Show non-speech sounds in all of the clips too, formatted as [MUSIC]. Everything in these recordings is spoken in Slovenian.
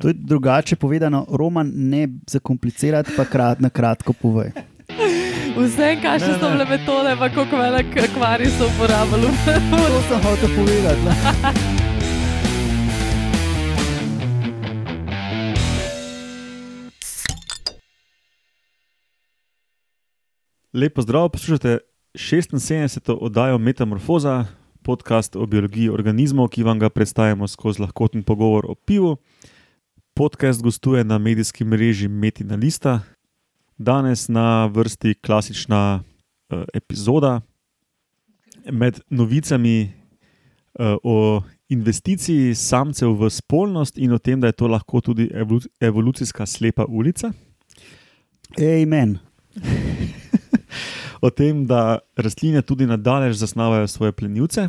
To je drugače povedano, roman ne zakomplicirati, pa krat, na kratko povej. Vse, kaj še so bile metode, pa kako velik akvarij so uporabljali. To sem hotel povedati. Lepo zdrav, poslušate 76. oddajo Metamorfoza, podcast o biologiji organizmov, ki vam ga predstavljamo skozi lahkoten pogovor o pivu. Podcast gostuje na medijski mreži Metina Lista. Danes na vrsti klasična uh, epizoda med novicami uh, o investiciji samcev v spolnost in o tem, da je to lahko tudi evolu evolucijska slepa ulica. Amen. [LAUGHS] o tem, da rastline tudi nadalje zasnavajo svoje plenilce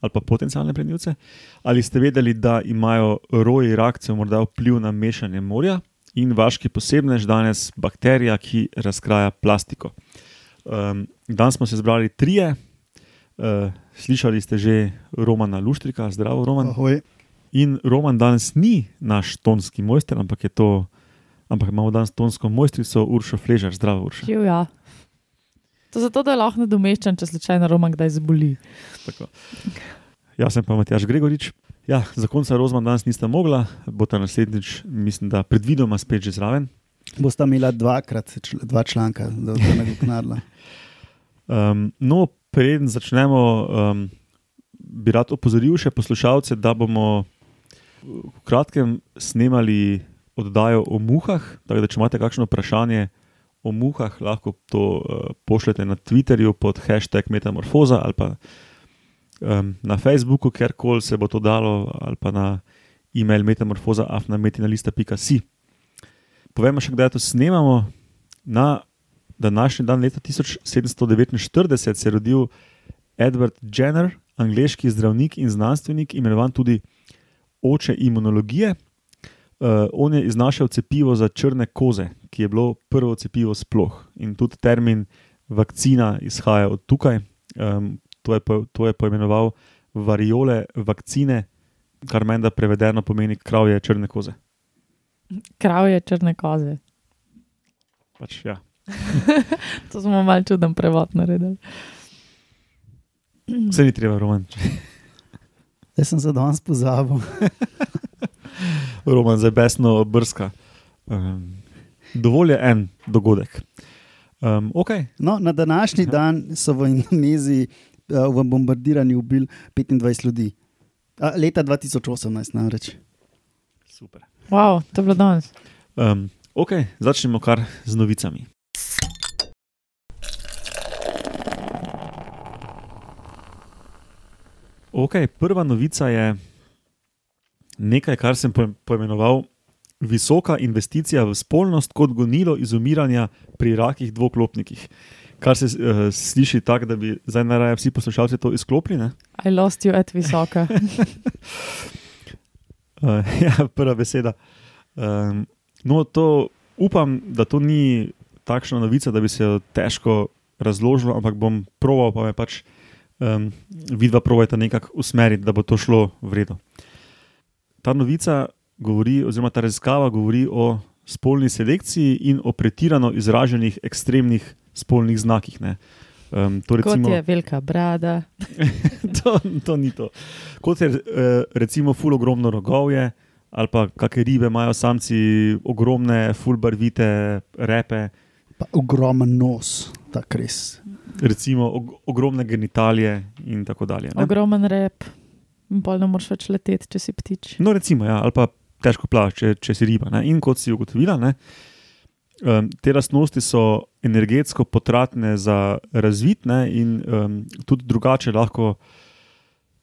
ali pa potencijalne plenilce. Ali ste vedeli, da imajo roji rakcev morda vpliv na mešanje morja in vaški posebnež danes bakterija, ki razkraja plastiko. Um, danes smo se zbrali trije, uh, slišali ste že Romana Luštrika, zdravo Roman. Ahoj. In Roman danes ni naš tonski mojster, ampak je to. Ampak imamo danes tonsko mojstrico Uršo Fležar, zdravo Uršo. Ja. To zato, da je lahko nadomeščen, če slučajno Roman kdaj zboli. Tako. Jaz sem pa Matjaš Gregorič. Ja, za konca Rozman danes nista mogla, bo ta naslednjič, mislim, da predvidoma spet že zraven. Bosta imela dvakrat, čl dva članka, da bo ne uknadla. [LAUGHS] Um, no, preden začnemo, um, bi rad opozoril še poslušalce, da bomo v kratkem snemali oddajo o muhah. Tako da, če imate kakšno vprašanje o muhah, lahko to uh, pošljete na Twitterju pod hashtag Metamorfoza ali pa um, na Facebooku, kjerkoli se bo to dalo, ali pa na e-mail metamorfoza afnametinalista.si. Povemo še, kdaj to snemamo. Na današnji dan, leta 1749, se je rodil Edward Jenner, angliški zdravnik in znanstvenik, imenovan tudi oče imunologije. Uh, on je iznašel cepivo za črne koze, ki je bilo prvo cepivo sploh. In tudi termin vakcina izhaja od tukaj. Um, to, je po, to je poimenoval variole vakcine, kar meni, da prevedeno pomeni kravje črne koze. Kravje črne koze. Pač, ja. [LAUGHS] to smo mal čuden prevod naredili. Vse ni treba, roman. Jaz sem za danes pozabil. [LAUGHS] roman za besno brska. Um, dovolj je en dogodek. Um, okay. no, na današnji dan so v Indoneziji uh, v bombardiranju ubili 25 ljudi. A, leta 2018, namreč. Super. Wow, to je bilo danes. Um, ok, začnemo kar z novicami. Okay, prva novica je nekaj, kar sem poimenoval visoka investicija v spolnost kot gonilo izumiranja pri rakih dvoklopnikih. Kar se uh, sliši tako, da bi zdaj najraje vsi poslušalci to izklopili. I lost you at visoka. uh, [LAUGHS] ja, prva beseda. Um, no, to upam, da to ni takšna novica, da bi se jo težko razložilo, ampak bom proval, pa me pač um, vidva provajta nekako usmeriti, da bo to šlo v redu. Ta novica govori, oziroma ta raziskava govori o spolni selekciji in o pretirano izraženih ekstremnih spolnih znakih. Um, to recimo, Kot je velika brada. [LAUGHS] to, to ni to. Kot je eh, recimo ful ogromno rogovje, ali pa kakšne ribe imajo samci ogromne, fulbarvite repe. Pa ogromen nos, tako res. Recimo og ogromne genitalije in tako dalje. Ne? Ogromen rep, pol ne moreš več leteti, če si ptič. No, recimo, ja, ali pa težko plavaš, če, če si riba. Ne? In kot si ugotovila, ne, um, te lastnosti so energetsko potratne za razvitne in um, tudi drugače lahko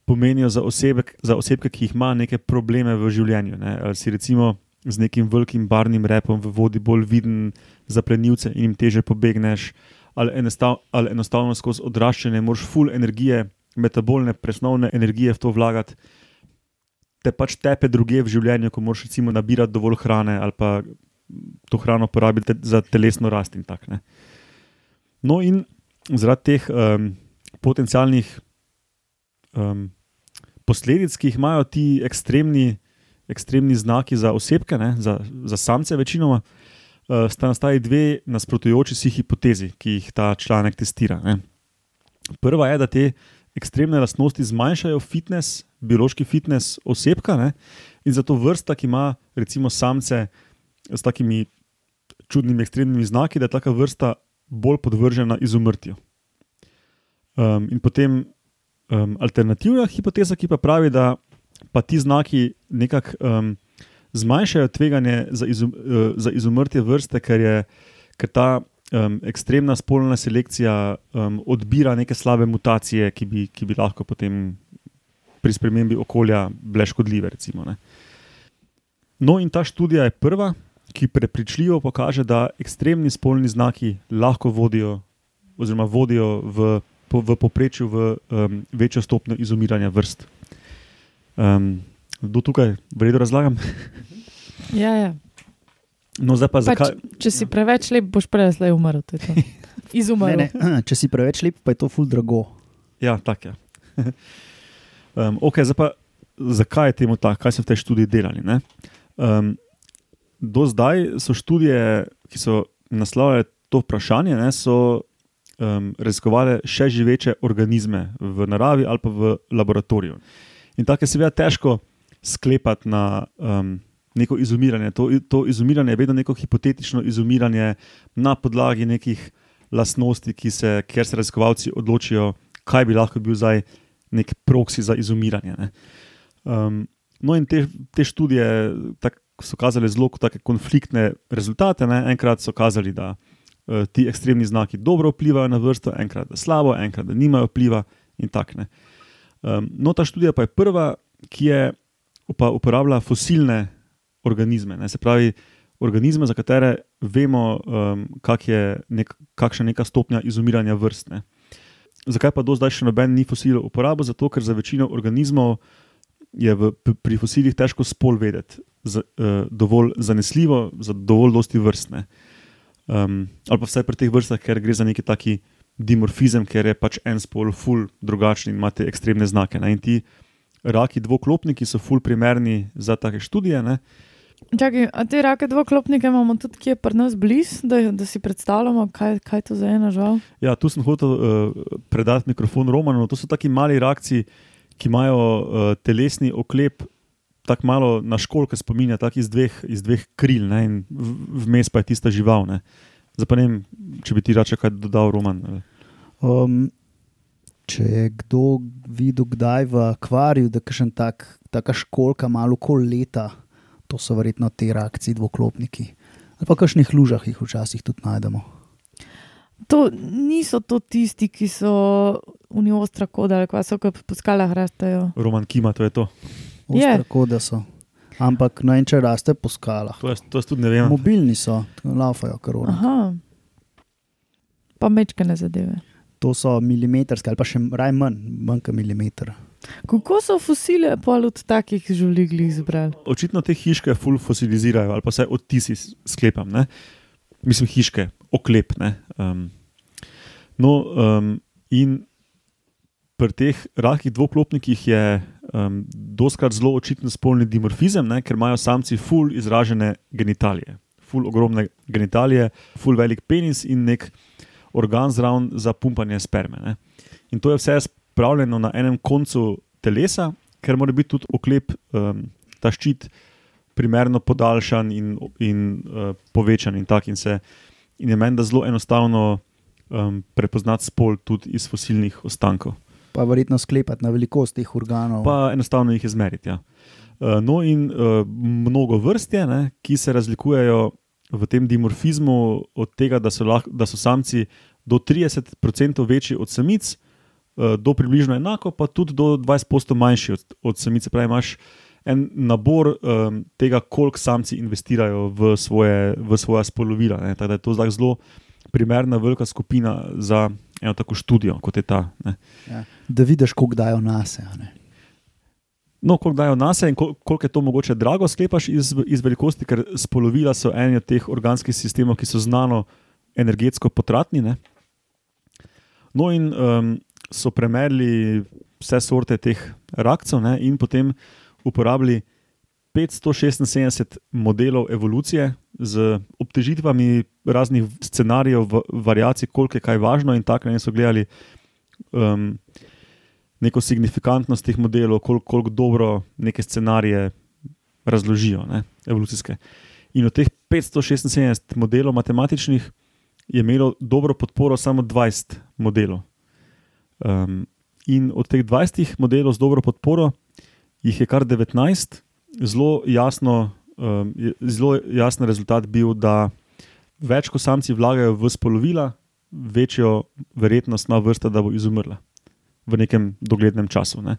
pomenijo za, osebek, za osebke, ki ima neke probleme v življenju. Ne? Ali si recimo z nekim velikim barvnim repom v vodi bolj viden za plenilce in jim teže pobegneš, ali, enostav, ali enostavno skozi odraščanje moraš full energije, metabolne, presnovne energije v to vlagati. Te pač tepe druge v življenju, ko moraš recimo nabirati dovolj hrane ali pa to hrano porabiti za telesno rast in tako. No, in zaradi teh um, potencialnih um, posledic, ki jih imajo ti ekstremni, ekstremni znaki za osebke, ne, za, za samce večinoma, uh, sta nastali dve nasprotujoči si hipotezi, ki jih ta članek testira. Ne. Prva je, da te ekstremne lastnosti zmanjšajo fitness, biološki fitness osebka ne, in zato vrsta, ki ima recimo samce s takimi čudnimi ekstremnimi znaki, da je taka vrsta bolj podvržena izumrtju. Um, in potem um, alternativna hipoteza, ki pa pravi, da pa ti znaki nekako um, zmanjšajo tveganje za, izum, uh, za izumrtje vrste, ker, je, ker ta um, ekstremna spolna selekcija um, odbira neke slabe mutacije, ki bi, ki bi lahko potem pri spremembi okolja bile škodljive. Recimo, ne. no, in ta študija je prva, ki prepričljivo pokaže, da ekstremni spolni znaki lahko vodijo, oziroma vodijo v, po, v poprečju v um, večjo stopnjo izumiranja vrst. Um, do tukaj, v redu razlagam. Ja, ja. No, pa Pač, zakaj? če si preveč lep, boš prej slej umrl. to je to. [LAUGHS] Ne, Izumrl. ne, če si preveč lep, pa je to ful drago. Ja, tako je. [LAUGHS] um, okay, pa, zakaj je temu tako, kaj so v tej študiji delali? ne? Um, do zdaj so študije, ki so naslavljale to vprašanje, ne, so um, raziskovale še živeče organizme v naravi ali pa v laboratoriju. In tako je seveda težko sklepati na um, neko izumiranje. To, to izumiranje je vedno neko hipotetično izumiranje na podlagi nekih lastnosti, se, kjer se raziskovalci odločijo, kaj bi lahko bil zdaj nek proksi za izumiranje. ne. Um, no, in te, te študije tak, so kazale zelo konfliktne rezultate. Ne. Enkrat so kazali, da uh, ti ekstremni znaki dobro vplivajo na vrsto, enkrat da slabo, enkrat da nimajo vpliva in tako naprej. Um, no, ta študija pa je prva, ki je pa uporablja fosilne organizme. Ne. Se pravi, organizme, za katere vemo, um, kak je nek, kakšna je neka stopnja izumiranja vrst. Ne. Zakaj pa do zdaj še noben ni fosilov uporabil? Zato, ker za večino organizmov je v, pri fosilih težko spol vedeti, za, uh, dovolj zanesljivo, za dovolj dosti vrstne. Um, ali pa vsaj pri teh vrstah, ker gre za neki taki dimorfizem, ker je pač en spol ful drugačen in imate ekstremne znake. Ne? In ti raki dvoklopniki so ful primerni za take študije. Ne? Čakaj, a te rake dvoklopnike imamo tudi kje pri nas blizu, da, da si predstavljamo, kaj, kaj to za ena žal. Ja, tu sem hotel uh, predati mikrofon Romanu. To so taki mali rakci, ki imajo uh, telesni oklep. Tako malo na školke spominja, tako iz dveh, iz dveh kril, ne, in v- vmes pa je tista žival. ne. Zdaj pa ne vem, če bi ti rače kaj dodal, Roman. Um, če je kdo videl kdaj v akvariju, da je tak, taka školka malo kol leta, to so verjetno te reakcije, dvoklopniki. Ali pa v kakšnih lužah jih včasih tudi najdemo. To niso to tisti, ki so uniostra koda ali kaj so, po skalah rastejo. Roman Kima, to je to. Je. Tako da so. Ampak no, in če raste po skalah. To jaz, to jaz tudi ne vem. Mobilni so, laufajo korona. Aha. Pa mečkane zadeve. To so milimetrske ali pa še raj manj, manj kot milimeter. Kako so fosile pol od takih žuligli izbrali? Očitno te hiške ful fosilizirajo, ali pa vsaj odtisi sklepam. Ne? Mislim, hiške, oklep. ne. Um, no, um, in pri teh rakih dvoklopnikih je um, doskrat zelo očiten spolni dimorfizem, ne? ker imajo samci ful izražene genitalije, ful ogromne genitalije, ful velik penis in nek organ zraven za pumpanje sperme. Ne? In to je vse spravljeno na enem koncu telesa, ker mora biti tudi oklep, um, ta ščit, primerno podaljšan in, in uh, povečan. In, tak, in, se, in je meni, da zelo enostavno um, prepoznati spol tudi iz fosilnih ostankov. Pa verjetno sklepati na velikost teh organov. Pa enostavno jih izmeriti. Ja. Uh, no, in uh, mnogo vrst je, ne, ki se razlikujejo v tem dimorfizmu od tega, da so, lahko, da so samci do 30% večji od samic, uh, do približno enako, pa tudi do 20% manjši od, od samic. Se Pravi, imaš en nabor um, tega, koliko samci investirajo v svoje, v svoje spolovila. ne. Tako da je to zelo primerna, velika skupina za eno tako študijo, kot je ta. Ne. Ja. Da vidiš, koliko dajo nas. No, koliko dajo na sebe in kol- koliko je to mogoče drago, sklepaš iz, iz velikosti, ker spolovila so eni od teh organskih sistemov, ki so znano energetsko potratni. Ne? No, in um, so premerili vse sorte teh rakcev ne? in potem uporabili 576 modelov evolucije z obtežitvami raznih scenarijev, variacij, koliko je kaj važno, in tako ne so gledali um, neko signifikantnost teh modelov, koliko, koliko dobro neke scenarije razložijo, ne, evolucijske. In od teh 576 modelov matematičnih je imelo dobro podporo samo 20 modelov. Um, in od teh 20 modelov z dobro podporo jih je kar 19, zelo jasno, um, zelo jasen rezultat bil, da več ko samci vlagajo v spolovila, večjo verjetnost ima vrsta, da bo izumrla v nekem doglednem času. Ne.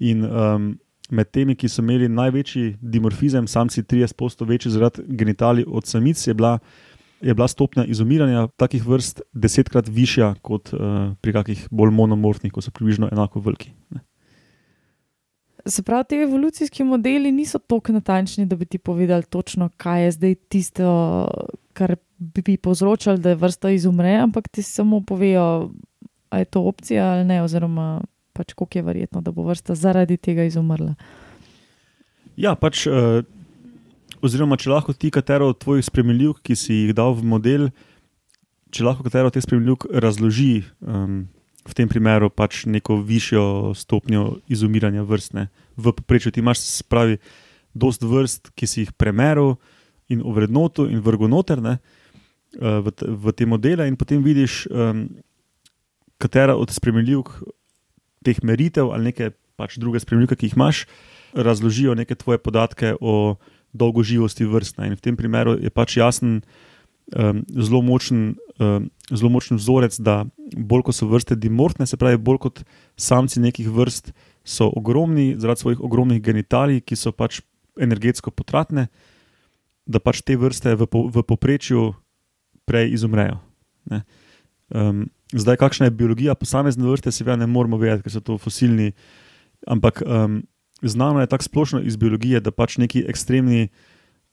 In um, med temi, ki so imeli največji dimorfizem, samci 30% večji zaradi genitalij od samic, je bila, je bila stopnja izumiranja takih vrst desetkrat višja kot uh, pri kakih bolj monomorfnih, ko so približno enako veliki. Ne. Se pravi, ti evolucijski modeli niso tako natančni, da bi ti povedali točno, kaj je zdaj tisto, kar bi povzročalo, da vrsta izumre, ampak ti samo povejo, ali je to opcija ali ne, oziroma pač koliko je verjetno, da bo vrsta zaradi tega izumrla. Ja, pač, uh, oziroma, če lahko ti katero od tvojih spremljivk, ki si jih dal v model, če lahko katero od teh spremljivk razloži, um, v tem primeru pač neko višjo stopnjo izumiranja vrstne. V povprečju ti imaš, se pravi, dost vrst, ki si jih premeril in ovrednotil in vrgel noter ne, uh, v, v te modele, in potem vidiš, um, katera od spremljivk teh meritev ali neke pač druge spremljivke, ki jih imaš, razložijo neke tvoje podatke o dolgoživosti vrst. ne. In v tem primeru je pač jasen, um, zelo močen, um, zelo močen vzorec, da bolj ko so vrste dimorfne, se pravi, bolj kot samci nekih vrst, so ogromni, zaradi svojih ogromnih genitalij, ki so pač energetsko potratne, da pač te vrste v, po, v povprečju prej izumrejo. ne. Um, zdaj, kakšna je biologija posamezne vrste, seveda ne moramo vedeti, ker so to fosilni. Ampak um, znano je tako splošno iz biologije, da pač neki ekstremni,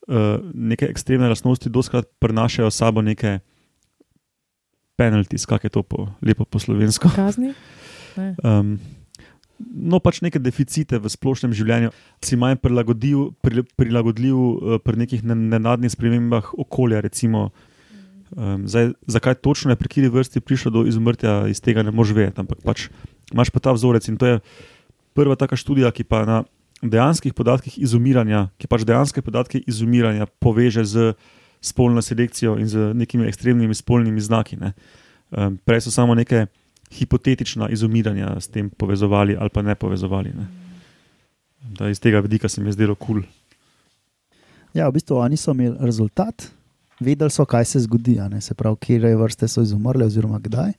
uh, neke ekstremne lastnosti doskrat prenašajo sabo neke penalties, kako je to po, lepo po slovensko. Kazni? Ne. Um, no, pač neke deficite v splošnem življenju, si manj prilagodljiv, pri, prilagodljiv uh, pri nekih nen- nenadnih spremembah okolja. Recimo, um, zdaj, zakaj točno je pri kateri vrsti prišlo do izumrtja, iz tega ne moreš vedeti, ampak pač imaš pa ta vzorec in to je prva taka študija, ki pa na dejanskih podatkih izumiranja, ki pač dejanske podatke izumiranja poveže z spolno selekcijo in z nekimi ekstremnimi spolnimi znaki. Ne. Um, prej so samo neke hipotetična izumiranja s tem povezovali ali pa ne povezovali. Ne. Da iz tega vidika se mi je zdelo kul. Cool. Ja, v bistvu oni so imeli rezultat, vedeli so, kaj se zgodi, se pravi, kje vrste so izumrle, oziroma kdaj.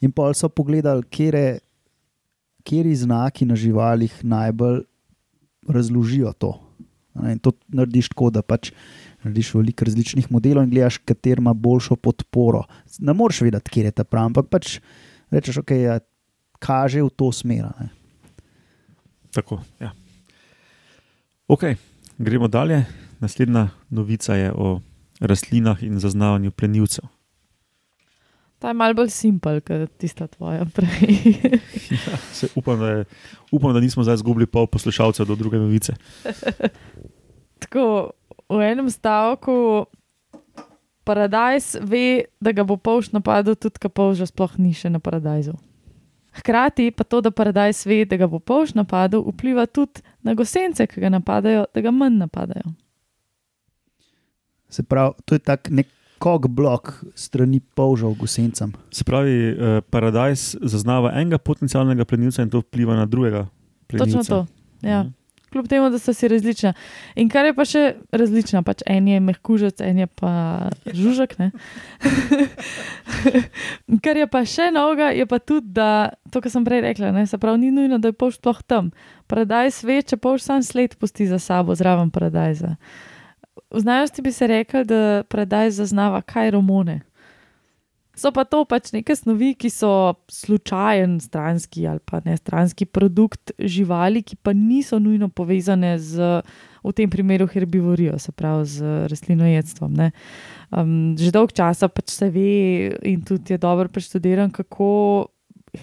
In pol so pogledali, kje znaki na živalih najbolj razložijo to. In to narediš tako, da pač narediš veliko različnih modelov in gledaš, kater ima boljšo podporo. Ne moreš vedeti, kje je ta prav, ampak pač rečeš, ok, ja, kaže v to smer. ne. Tako, ja. Ok, gremo dalje. Naslednja novica je o rastlinah in zaznavanju plenilcev. Ta je malce bolj simpel, kot tista tvoja prej. [LAUGHS] Ja, se, upam, da je, upam, da nismo zdaj izgubili pol poslušalcev do druge novice. [LAUGHS] Tako v enem stavku, paradajz ve, da ga bo polž napadel, tudi ko polž sploh ni še na paradajzu. Hkrati pa to, da paradajz ve, da ga bo polž napadel, vpliva tudi na gosence, ki ga napadajo, da ga manj napadajo. Se pravi, to je tak nek kog blok strani polžav gosencem. Se pravi, eh, paradajz zaznava enega potencialnega plenilca in to vpliva na drugega. Plenilca. Točno to. Ja. Mhm. Kljub temu, da so si različna. In kar je pa še različno, pač en je mehkužec, en je pa žužek. ne. [LAUGHS] kar je pa še novega, je pa tudi, da to, kar sem prej rekla, ne, se pravi, ni nujno, da je polž sploh tam. Paradajz ve, če polž sam sled pusti za sabo, zraven paradajza. V znanosti bi se rekel, da paradajz zaznava kaj romone. So pa to pač neke snovi, ki so slučajen stranski ali pa ne stranski produkt živali, ki pa niso nujno povezane z, v tem primeru, herbivorijo, se pravi z rastlinojedstvom. Um, že dolg časa pač se ve in tudi je dobro preštudiran, kako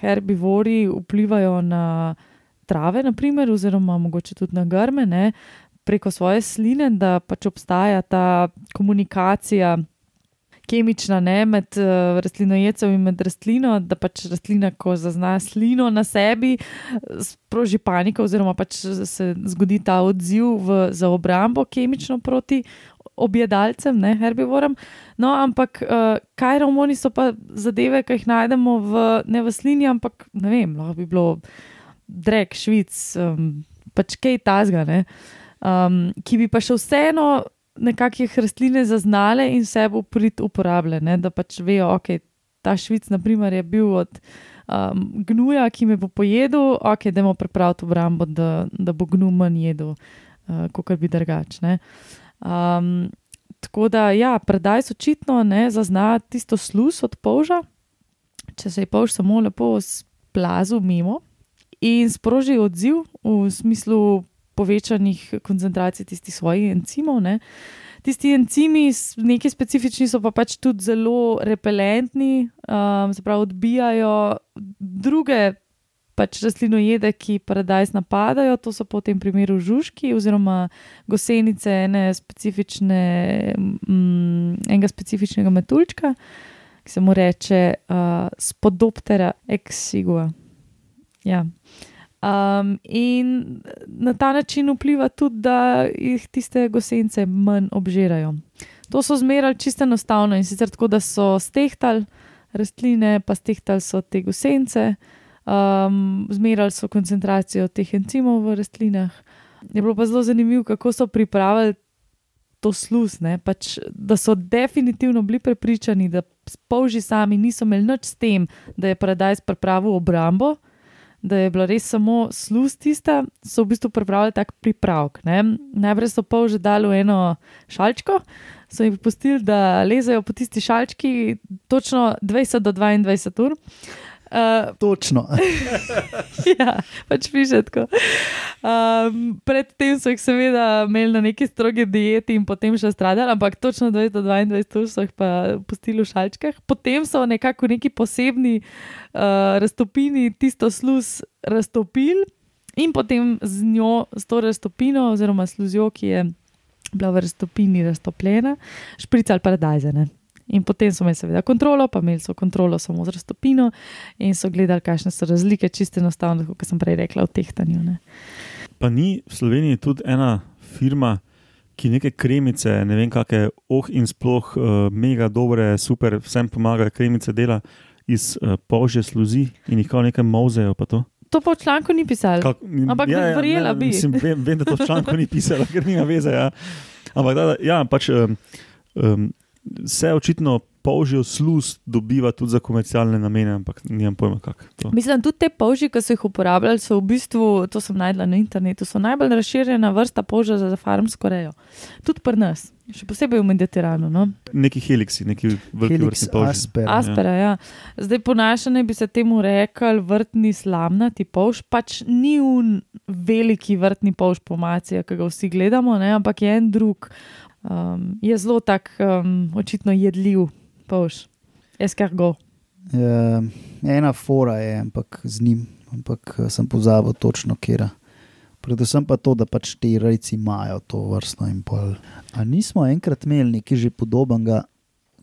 herbivori vplivajo na trave, naprimer, oziroma mogoče tudi na grme. Ne. Preko svoje sline, da pač obstaja ta komunikacija. Kemična, ne, med uh, rastlinojecem in med rastlino, da pač rastlina, ko zazna slino na sebi, sproži paniko, oziroma pač se zgodi ta odziv v, za obrambo kemično proti objedalcem, ne herbivorom. No, ampak uh, kaj romoni so pa zadeve, ki jih najdemo v, ne v slini, ampak ne vem, lahko bi bilo drek, švic, um, pač kaj tazga, ne, um, ki bi pa še vseeno nekakšne rastline zaznale in se bo prid uporabljale, da pač vejo, ok, ta švic, naprimer, je bil od. Um, gnuja, ki me bo pojedel, ok, da bomo pripravili obrambo, da, da bo gnu manj jedel, uh, kot bi drugačne. Um, tako da, ja, predaj so očitno ne zazna tisto sluz od polža, če se je polž samo lepo splazil mimo in sproži odziv v smislu povečanih koncentracij tistih svojih encimov. Ne. Tisti encimi, neki specifični, so pa pač tudi zelo repelentni, um, se pravi, odbijajo druge pač rastlinojede, ki paradajz napadajo, to so po tem primeru žužki oziroma gosenice ene specifične, mm, enega specifičnega metulčka, ki se mu reče uh, spodoptera exigua. Ja. Um, in na ta način vpliva tudi, da jih tiste gosence manj obžirajo. To so zmerali čisto enostavno in sicer tako, da so stehtali rastline, pa stehtali so te gosence, um, zmerali so koncentracijo teh encimov v rastlinah. Je bilo pa zelo zanimivo, kako so pripravili to sluz, pač, da so definitivno bili prepričani, da polži sami niso imeli nič s tem, da je paradajz pripravil obrambo da je bila res samo sluz tista, so v bistvu pripravili tak pripravek. Najprej so pol že dali v eno šalčko, so jih pustili, da lezajo po tisti šalčki točno 20 do 22 ur. Uh, Točno. [LAUGHS] ja, pač piše tako. Um, predtem so jih seveda imeli na neki strogi dieti in potem še stradali, ampak točno 222 so jih pa pustili v šalčkah. Potem so nekako neki posebni uh, raztopini tisto sluz raztopili in potem z njo, s to raztopino oziroma sluzjo, ki je bila v raztopini raztopljena, špricali paradajzene. In potem so imeli, seveda, kontrolo, pa imeli so kontrolo samo z raztopino in so gledali, kakšne so razlike, čisto enostavno, kot sem prej rekla, v tehtanju. Ne. Pa ni v Sloveniji tudi ena firma, ki neke kremice, ne vem, kakšne oh in sploh uh, mega dobre, super, vsem pomaga, kremice dela iz uh, polžje sluzi in jih kao nekaj mozejo. To pa v članku ni pisalo. Ampak ja, ja, verjela ne, bi. Mislim, vem, vem, da to v članku ni pisalo, ker nima veze. Ja. Ampak da, da, ja, pač. Um, um, se očitno polžijo sluz dobiva tudi za komercialne namene, ampak nimam pojma, kako. Mislim, tudi te polži, ki so jih uporabljali, so v bistvu, to sem najdela na internetu, so najbolj razširjena vrsta polža za farmsko rejo. Tudi pri nas. Še posebej v Mediteranu. No? Neki heliksi, neki veliki vrsti polžja. Aspera. Aspera, ja. Zdaj, ponašanje bi se temu rekli vrtni slamnati polž, pač ni un veliki vrtni polž po maciji, ki ga vsi gledamo, ne? ampak je en drug um, je zelo tak, um, očitno jedljiv, paš, eskargo. Ja, ena fora je, ampak z njim, ampak eh, sem pozabil točno, kje. Predvsem pa to, da pač ti rejci imajo to vrstno in pol. A nismo enkrat imeli nekaj že podobnega,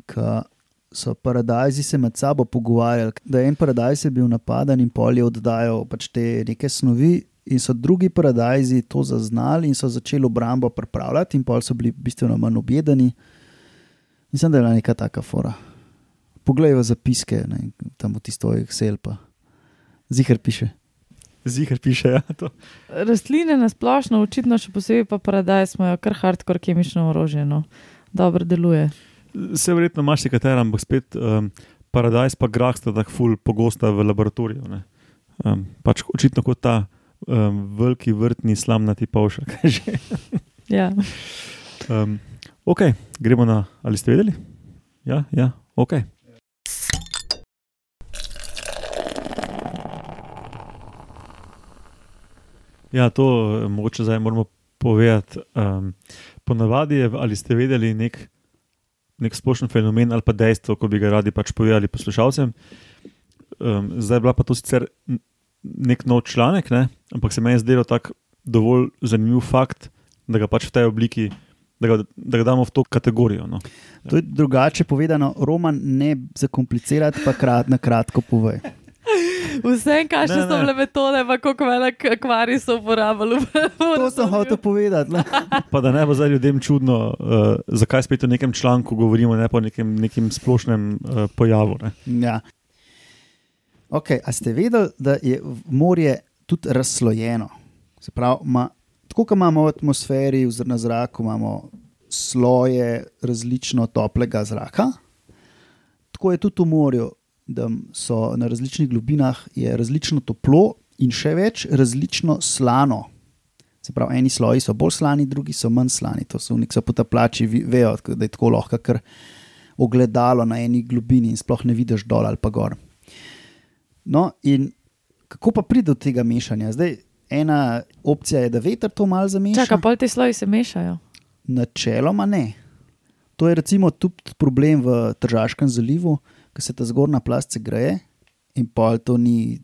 ki so paradajzi se med sabo pogovarjali, da je en paradajz bil napaden in pol je oddajal pač te neke snovi, in so drugi paradajzi to zaznali in so začeli obrambo pripravljati, in pol so bili bistveno manj objedeni. Mislim, da je bila neka taka fora. Poglej v zapiske, ne, tam v tisto Excel, pa zihar piše. Zihar piše, ja. To. Rastline na splošno, očitno še posebej pa paradajz, imajo kar hardcore kemično orožje, no. dobro deluje. Se verjetno imaš nekaj, ampak spet um, paradajz pa grah sta tako ful pogosta v laboratoriju. Um, pač očitno kot ta um, veliki vrtni slamnati pavšek. [LAUGHS] ja. um, ok, gremo na. Ali ste vedeli? Ja, ja, ok. Ja, to eh, mogoče zdaj moramo povedati. Um, ponavadi je, ali ste vedeli, nek, nek splošen fenomen ali pa dejstvo, ko bi ga radi pač povedali poslušalcem. Um, zdaj je bila pa to sicer nek nov članek, ne? ampak se meni je zdelo tako dovolj zanimiv fakt, da ga pač v tej obliki, da ga, da ga damo v to kategorijo. No. To je drugače povedano, roman ne zakomplicirati, pa krat, na kratko povej. Vse, kaj še so bile metode, pa koliko velik akvarij so uporabljali. To sem hotel povedati. ne. Pa da ne bo zdaj ljudem čudno, uh, zakaj spet o nekem članku govorimo, ne pa o nekem, nekem splošnem uh, pojavu. Ne. Ja. Okay, a ste vedeli, da je morje tudi razslojeno? Se pravi, ima, tako kot imamo v atmosferi, zr- na zraku, imamo sloje različno toplega zraka, tako je tudi v morju, da so na različnih globinah različno toplo in še več različno slano. Se pravi, eni sloji so bolj slani, drugi so manj slani. To so neki potapljači, vi- vejo, da je tako lahko kar ogledalo na eni globini in sploh ne vidiš dol ali pa gor. No, in kako pa pride do tega mešanja? Zdaj, ena opcija je, da veter to malo zameša. Čakaj, pol ti sloji se mešajo. Načeloma ne. To je recimo tudi problem v Tržaškem zalivu, ko se ta zgornja plast greje in pol to ni,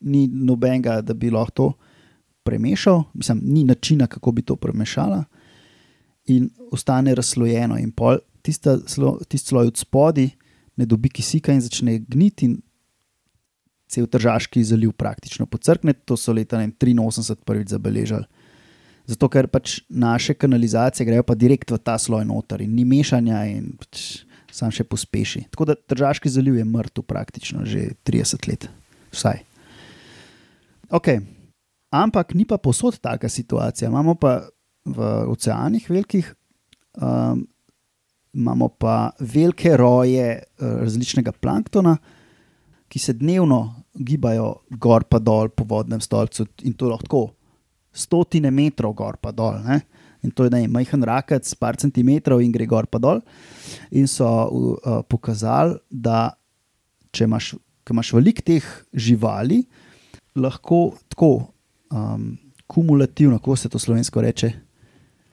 ni nobenega, da bi lahko to premešal, mislim, ni načina, kako bi to premešala, in ostane razslojeno. In pol tista slo, tisti sloj od spodaj ne dobi kisika in začne gniti, in cel Tržaški zaliv praktično pocrkne. To so leta ne vem, 83 prvič zabeležili. Zato, ker pač naše kanalizacije grejo pa direkt v ta sloj noter in ni mešanja, in pač sam še pospeši. Tako da Tržaški zaliv je mrtev praktično že 30 let, vsaj. Okay. Ampak ni pa posod taka situacija. Imamo pa v oceanih velikih, um, imamo pa velike roje uh, različnega planktona, ki se dnevno gibajo gor pa dol po vodnem stolcu in to lahko stotine metrov gor pa dol. Ne? In to je ne, majhen rakec, par centimetrov in gre gor pa dol. In so uh, pokazali, da če imaš, imaš veliko teh živali, lahko tako um, kumulativno, kako se to slovensko reče.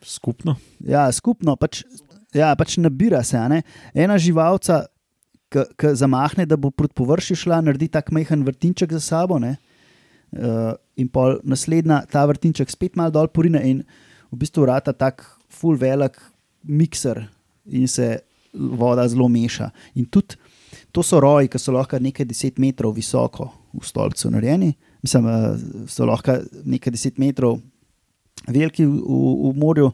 Skupno. Ja, skupno pač, ja, pač nabira se. Ena živalca, ki zamahne, da bo proti površju šla, naredi tak majhen vrtinček za sabo. Uh, in pol naslednja, ta vrtinček spet malo dol porine in v bistvu vrata tak full velik mikser in se voda zelo meša. In tudi to so roji, ki so lahko nekaj deset metrov visoko v stolpcu narejeni, mislim, eh, so lahko nekaj deset metrov veliki v, v, v morju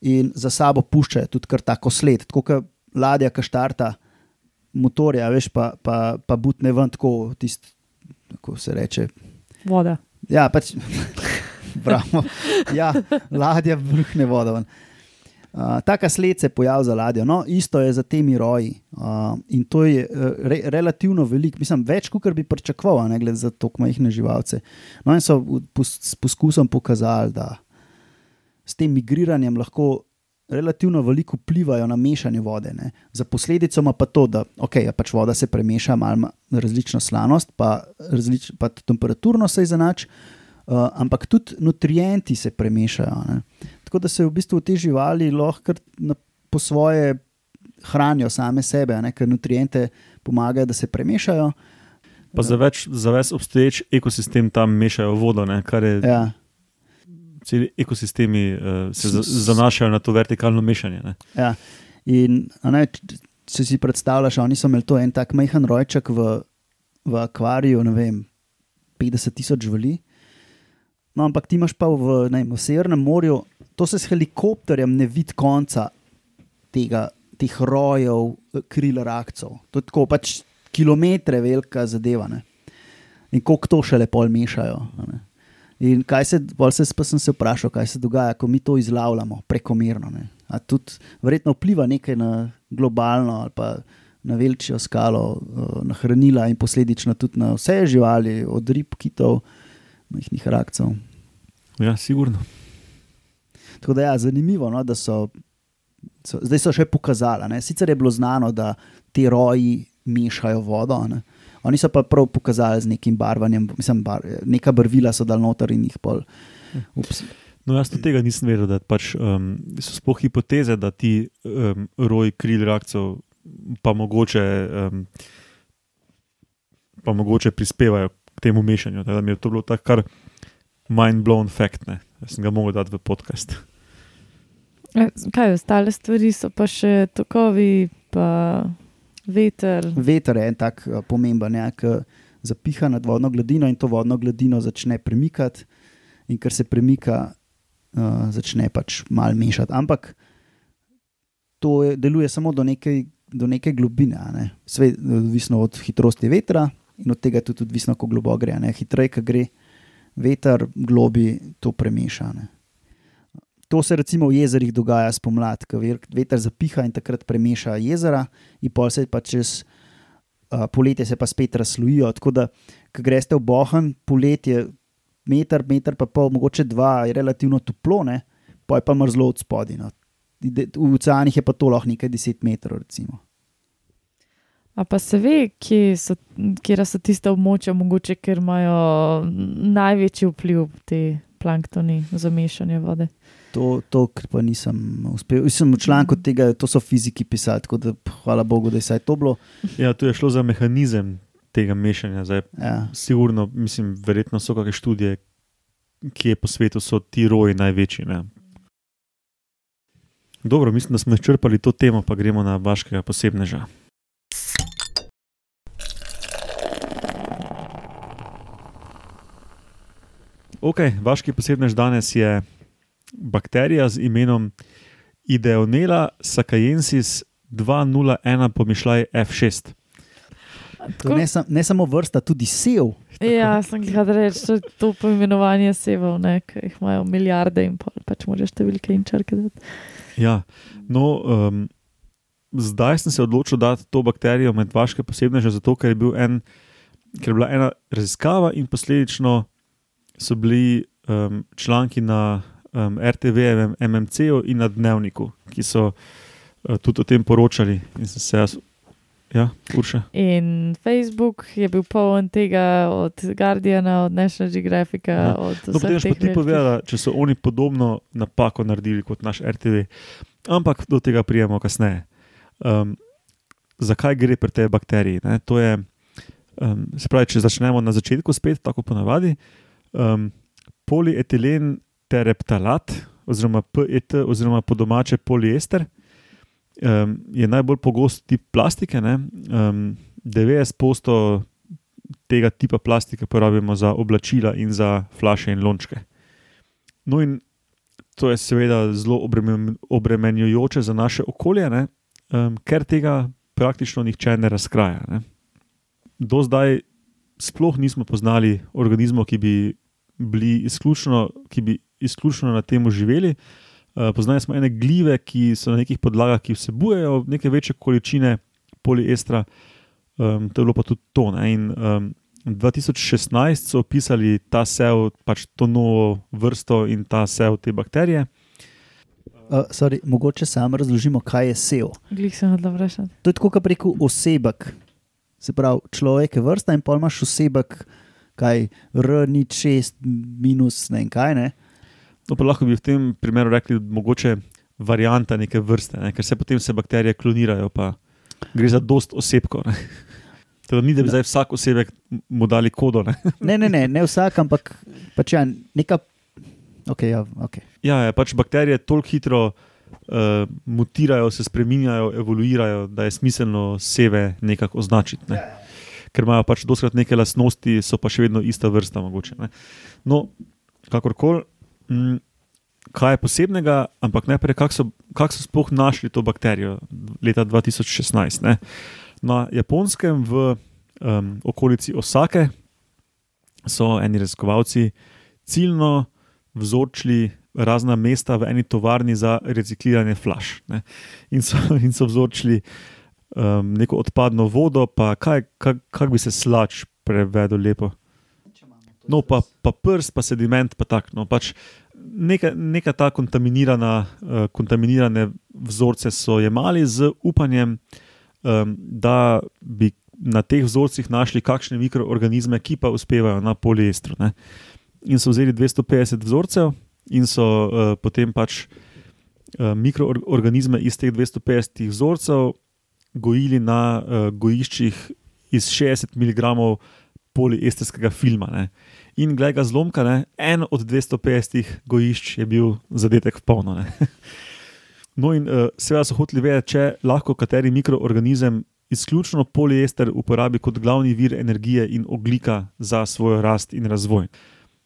in za sabo puščajo tudi tako sled, kot ladja, ki štarta motorja, veš, pa, pa, pa butne ven, tako tisti, kako se reče. Voda. Ja, pač, [LAUGHS] bravo. Ja, ladja vrhne vodo. ven. Uh, taka sled se pojavlja za ladjo. No, isto je za temi roji. Uh, in to je uh, re, relativno veliko, mislim, več, kot bi pričakoval, ne glede za tako majhne živalce. No, in so v- pos, s poskusom pokazali, da s tem migriranjem lahko relativno veliko vplivajo na mešanje vode. Ne. Za posledico ima pa to, da okay, ja, pač voda se premeša, malo ima različno slanost, pa, različ, pa temperaturno se izenači, uh, ampak tudi nutrienti se premešajo. Ne. Tako da se v bistvu te živali lahko na, po svoje hranijo same sebe, ne, ker nutriente pomagajo, da se premešajo. Pa za več, za več obstoječ ekosistem tam mešajo vodo, ne, kar je. Ja. Celi ekosistemi uh, se za, zanašajo na to vertikalno mešanje. Ne. Ja. In ne, če si predstavljaš, oni so imeli to en tak majhen rojček v, v akvariju, ne vem, 50 tisoč živali. No, ampak ti imaš pa v, v Severnem morju, to se s helikopterjem ne vidi konca tega, teh rojev, eh, kril rakcev. To je tako pač kilometre velika zadeva. Ne. In koliko to še lepo mešajo. ne. In kaj se, bolj se, pa sem se vprašal, kaj se dogaja, ko mi to izlavljamo prekomerno. Ne? A tudi verjetno vpliva nekaj na globalno ali pa na večjo skalo, eh, na hranila in posledično tudi na vse živali, od rib, kitov, majhnih rakcev. Ja, sigurno. Tako da je ja, zanimivo, no, da so, so zdaj so še pokazali. a ne. Sicer je bilo znano, da ti roji mešajo vodo. Ne. Oni so pa prav pokazali z nekim barvanjem, mislim, bar, neka barvila so dal noter in jih pol. Ups. No, jaz tudi tega nisem vedel, da pač, um, so sploh hipoteze, da ti um, roji kril rakcev pa mogoče, um, pa mogoče prispevajo k temu mešanju. Tako Da mi je to bilo tako kar mind blown fact. Ne. Jaz sem ga mogel dati v podcast. E, Kaj ostale stvari so pa še tokovi, pa veter. Veter je en tak uh, pomemben, ja, ki zapiha nad vodno gladino in to vodno gladino začne premikati, in ker se premika, uh, začne pač mal mešati. Ampak to je, deluje samo do neke, do neke globine, ne? Sve, odvisno od hitrosti vetra in od tega tudi odvisno, kako globoko gre. Hitreje, ko gre veter, globi to premeša. To se recimo v jezerih dogaja spomladi, ko veter zapiha in takrat premeša jezera, in pol se pa čez uh, poletje se pa spet razslojijo. Tako da, ko greste v Bohan, poletje, meter, meter pa pol, mogoče dva, je relativno toplo, ne? pa je pa mrzlo od spodaj. No. V oceanih je pa to lahko nekaj deset metrov. Recimo. A pa se ve, kje so, kje so tiste območja, mogoče, ker imajo največji vpliv te planktoni za mešanje vode. To, to kar pa nisem uspel. Sem v članku tega, to so fiziki pisali, tako da hvala Bogu, da je vsaj to bilo. [LAUGHS] Ja, tu je šlo za mehanizem tega mešanja. Zdaj, Ja. sigurno, mislim, verjetno so kakšne študije, kje po svetu so ti roji največji. Ne? Dobro, mislim, da smo izčrpali to temo, pa gremo na vaškega posebneža. Ok, vaški posebnež danes je bakterija z imenom Ideonela sakajensis 201 pomišljaj F6. To ne, sam, ne samo vrsta, tudi sev. Ja, sem jih reči, to je to poimenovanje sevov, ki jih imajo milijarde in pol, pač moraš številke in črke dati. Ja, no, um, zdaj sem se odločil dati to bakterijo med vaše posebneže, zato ker je, bil en, ker je bila ena raziskava in posledično so bili um, članki na um, RTV, MMC-u in na Dnevniku, ki so uh, tudi o tem poročali. In sem se jaz, ja, Urša. In Facebook je bil poln tega, od Guardiana, od National Geographica, Ja. od No, potem pa ti povedala, če so oni podobno napako naredili kot naš RTV. Ampak do tega prijemo kasneje. Um, zakaj gre pri tej bakteriji? Ne? To je, um, se pravi, če začnemo na začetku, spet tako ponavadi. Um, polietilen tereptalat, oziroma PET, oziroma po domače poliester, um, je najbolj pogost tip plastike. ne. Um, 90% tega tipa plastike porabimo za oblačila in za flaše in lončke. No, in to je seveda zelo obremen, obremenjujoče za naše okolje, ne? Um, ker tega praktično nihče ne razkraja. Ne? Do zdaj sploh nismo poznali organizmov, ki bi bili izključno, ki bi izključno na tem živeli. Uh, poznali smo ene glive, ki so na nekih podlagah, ki vsebujejo neke večje količine poliestra, um, to je bilo pa tudi to. Ne? In, um, 2016 so opisali ta sev, pač to novo vrsto in ta sev te bakterije. Uh, sorry, mogoče samo razložimo, kaj je sev. Glih sem hodila vprašati. To je tako, kot preko osebek. Se pravi, človek je vrsta in pol imaš osebek, kaj R ni 6, minus ne vem kaj. Ne? No, pa lahko bi v tem primeru rekli, mogoče varianta neke vrste, ne? ker se potem se bakterije klonirajo, pa gre za dost osebkov. ne. [LAUGHS] Teda ni, da bi zdaj vsak osebek mu dali kodo. Ne? [LAUGHS] Ne, ne, ne, ne vsak, ampak pač ja, neka. Okay, ja, okay. Ja, ja, pač bakterije toliko hitro uh, mutirajo, se spremenjajo, evoluirajo, da je smiselno sebe nekako označiti. Ne? Ker imajo pač doskrat neke lastnosti, so pa še vedno ista vrsta. Mogoče, ne. no, kakorkoli, mm, kaj je posebnega, ampak najprej, kako so, kak so sploh našli to bakterijo leta 2016. Ne? Na japonskem, v um, okolici Osake, so eni raziskovalci ciljno vzorčili razna mesta v eni tovarni za recikliranje flaš. Ne. In so, [LAUGHS] in so vzorčili um, neko odpadno vodo, pa kaj, kaj, kaj bi se slač prevedel lepo. No, pa, pa prst, pa sediment, pa tako. No, pač neka, neka ta kontaminirana, uh, kontaminirane vzorce so jemali z upanjem, um, da bi na teh vzorcih našli kakšne mikroorganizme, ki pa uspevajo na poliestru. Ne. In so vzeli 250 vzorcev, in so uh, potem pač uh, mikroorganizme iz teh 250 vzorcev gojili na uh, gojiščih iz 60 mg poliesterskega filma. Ne. In glede ga zlomka, ne, en od 250 gojišč je bil zadetek polno. Ne. [LAUGHS] No, in uh, seveda so hoteli vedeti, če lahko kateri mikroorganizem izključno poliester uporabi kot glavni vir energije in oglika za svojo rast in razvoj.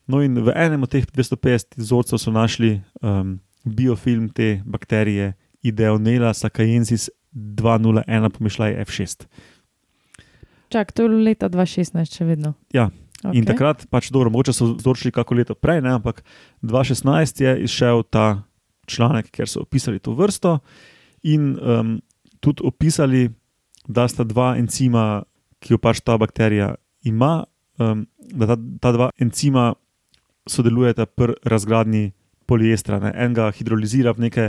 No, in v enem od teh 250 vzorcev so našli um, biofilm te bakterije, Ideonela sakajensis 201, pomišljaj F6. Čak, to je bilo leta 2016, še vedno. Ja, Okay. In takrat, pač dobro, mogoče so vzorčili kako leto prej, ne, ampak 2016 je izšel ta članek, kjer so opisali to vrsto in um, tudi opisali, da sta dva encima, ki jo pač ta bakterija ima, um, da ta, ta dva encima sodelujeta pri razgradnji poliestra. Ne. Enega hidrolizira v neke,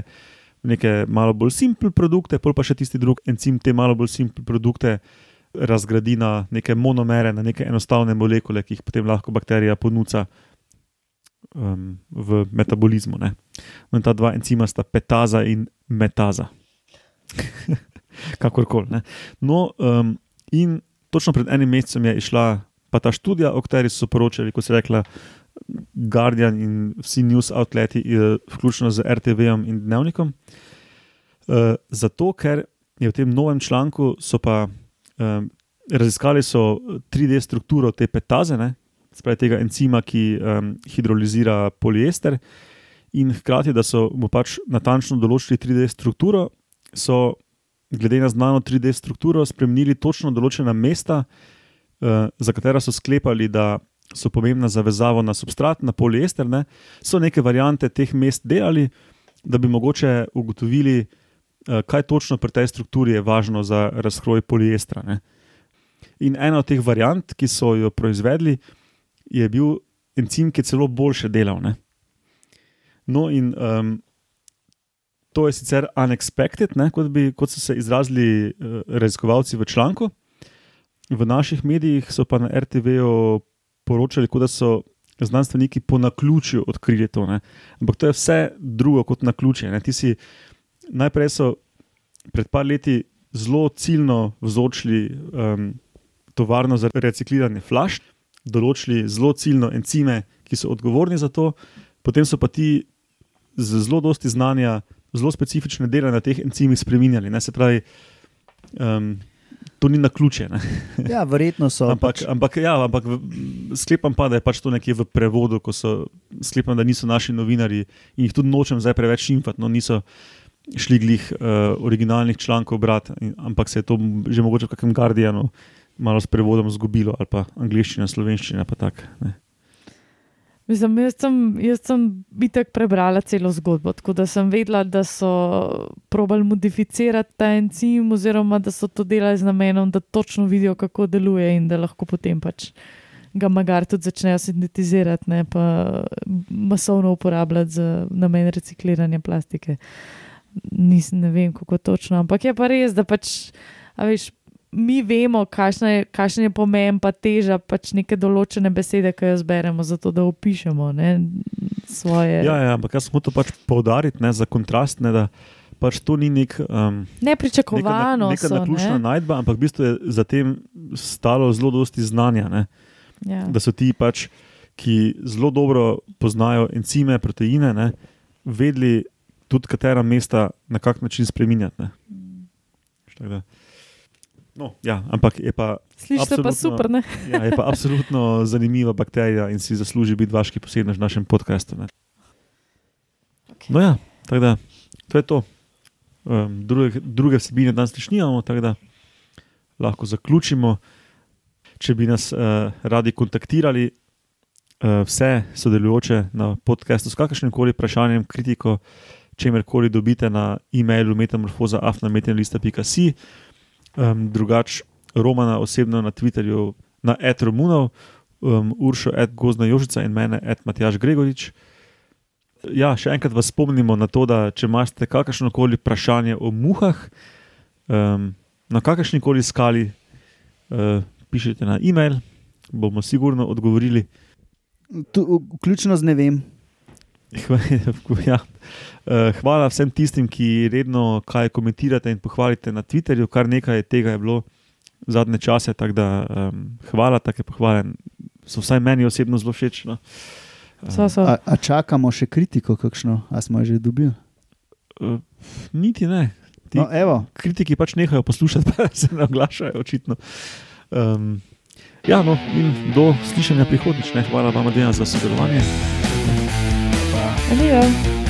v neke malo bolj simple produkte, pol pa še tisti drugi encim te malo bolj simple produkte razgradi na neke monomere, na neke enostavne molekule, ki jih potem lahko bakterija ponuca um, v metabolizmu. Ne. No, ta dva encima sta petaza in metaza. [LAUGHS] Kakorkoli. No, um, in točno pred enim mesecem je išla pa ta študija, o kateri so poročali, kot se je rekla. Guardian in vsi news outleti, eh, vključno z RTV-om in Dnevnikom. Uh, zato, ker je v tem novem članku so pa um, raziskali so 3D strukturo te petaze, spravi tega encima, ki um, hidrolizira poliester, in hkrati, da so mu pač natančno določili 3D strukturo, so glede na znano 3D strukturo spremenili točno določena mesta, uh, za katera so sklepali, da so pomembna za vezavo na substrat, na poliester. Ne, so neke variante teh mest delali, da bi mogoče ugotovili, uh, kaj točno pri tej strukturi je važno za razkroj poliestra. Ne. In ena od teh variant, ki so jo proizvedli, je bil encim, ki je celo boljše delal. Ne. No, in um, to je sicer unexpected, ne, kot, bi, kot so se izrazili uh, raziskovalci v članku. V naših medijih so pa na RTV-ju poročali, da so znanstveniki po naključju odkrili to. Ne. Ampak to je vse drugo kot naključje. Ne. Ti si najprej so pred par leti zelo ciljno vzročili um, tovarno za recikliranje flash, določili zelo ciljno encime, ki so odgovorni za to, potem so pa ti z zelo dosti znanja, zelo specifične dele na teh encimih spremenjali. Ne. Se pravi, um, to ni na ključe. [LAUGHS] Ja, verjetno so. Ampak, pač, ampak, ja, ampak sklepam pa, da je pač to nekje v prevodu, ko so sklepam, da niso naši novinari in jih tudi nočem zdaj preveč šimfati, no niso šli glih uh, originalnih člankov brati, ampak se je to že mogoče v kakšnem Guardianu malo s prevodom zgubilo, ali pa angliščina, slovenščina, pa tako. Mislim, jaz sem, jaz sem bitek prebrala celo zgodbo, tako da sem vedela, da so probali modificirati ta encim, oziroma da so to delali z namenom, da točno vidijo, kako deluje in da lahko potem pač ga magar tudi začnejo sintetizirati, ne pa masovno uporabljati za namen recikliranja plastike. Nisem, ne vem, kako točno, ampak je pa res, da pač, veš. Mi vemo, kakšen je, kakšen je pomen, pa teža pač neke določene besede, ki jo zberemo, zato da opišemo ne, svoje. Ja, ja, ampak jaz sem hotel pač poudariti ne, za kontrast, ne, da pač to ni nek. Um, Nepričakovano neka, neka so. naključna Ne? najdba, ampak v bistvu je za tem stalo zelo dosti znanja. Ne? Ja. Da so ti, pač, ki zelo dobro poznajo encime, proteine, ne? vedeli tudi, katera mesta na kak način spremenjati. No, ja, ampak je pa, Slišiš se pa super, ne? [LAUGHS] ja, je pa absolutno zanimiva bakterija in si zasluži biti vaški posebnež v našem podkastu. ne. No, ja, tako da to je to. Um, druge, druge vsebine danes nimamo, tako da lahko zaključimo. Če bi nas uh, radi kontaktirali, uh, vse sodelujoče na podkastu s kakršnim koli vprašanjem, kritiko, čemerkoli dobite na e-mailu metamorfoza.afnametenlista.si, um, drugače Romana osebno na Twitterju, na etromunov, um, Uršo, et Gozna Jožica in mene, et Matjaš Gregorič. Ja, še enkrat vas spomnimo na to, da če imate kakršno koli vprašanje o muhah, um, na kakršni koli skali, uh, pišite na e-mail, bomo sigurno odgovorili. tu, vključno z ne vem. [LAUGHS] ja. Eh, Hvala vsem tistim, ki redno kaj komentirate in pohvalite na Twitterju, kar nekaj tega je bilo zadnje čase. tako Da, um, hvala, take pohvale so vsaj meni osebno zelo všeč. No. So, so. A, a čakamo še kritiko, kakšno, a smo jo že dobili? Uh, niti ne. Ti No, evo, kritiki pač nehajo poslušati, [LAUGHS] pa se ne oglašajo, očitno. Um, ja, no, in do slišanja prihodnjič. Ne? Hvala vam, Dejan, za sodelovanje. Hasta.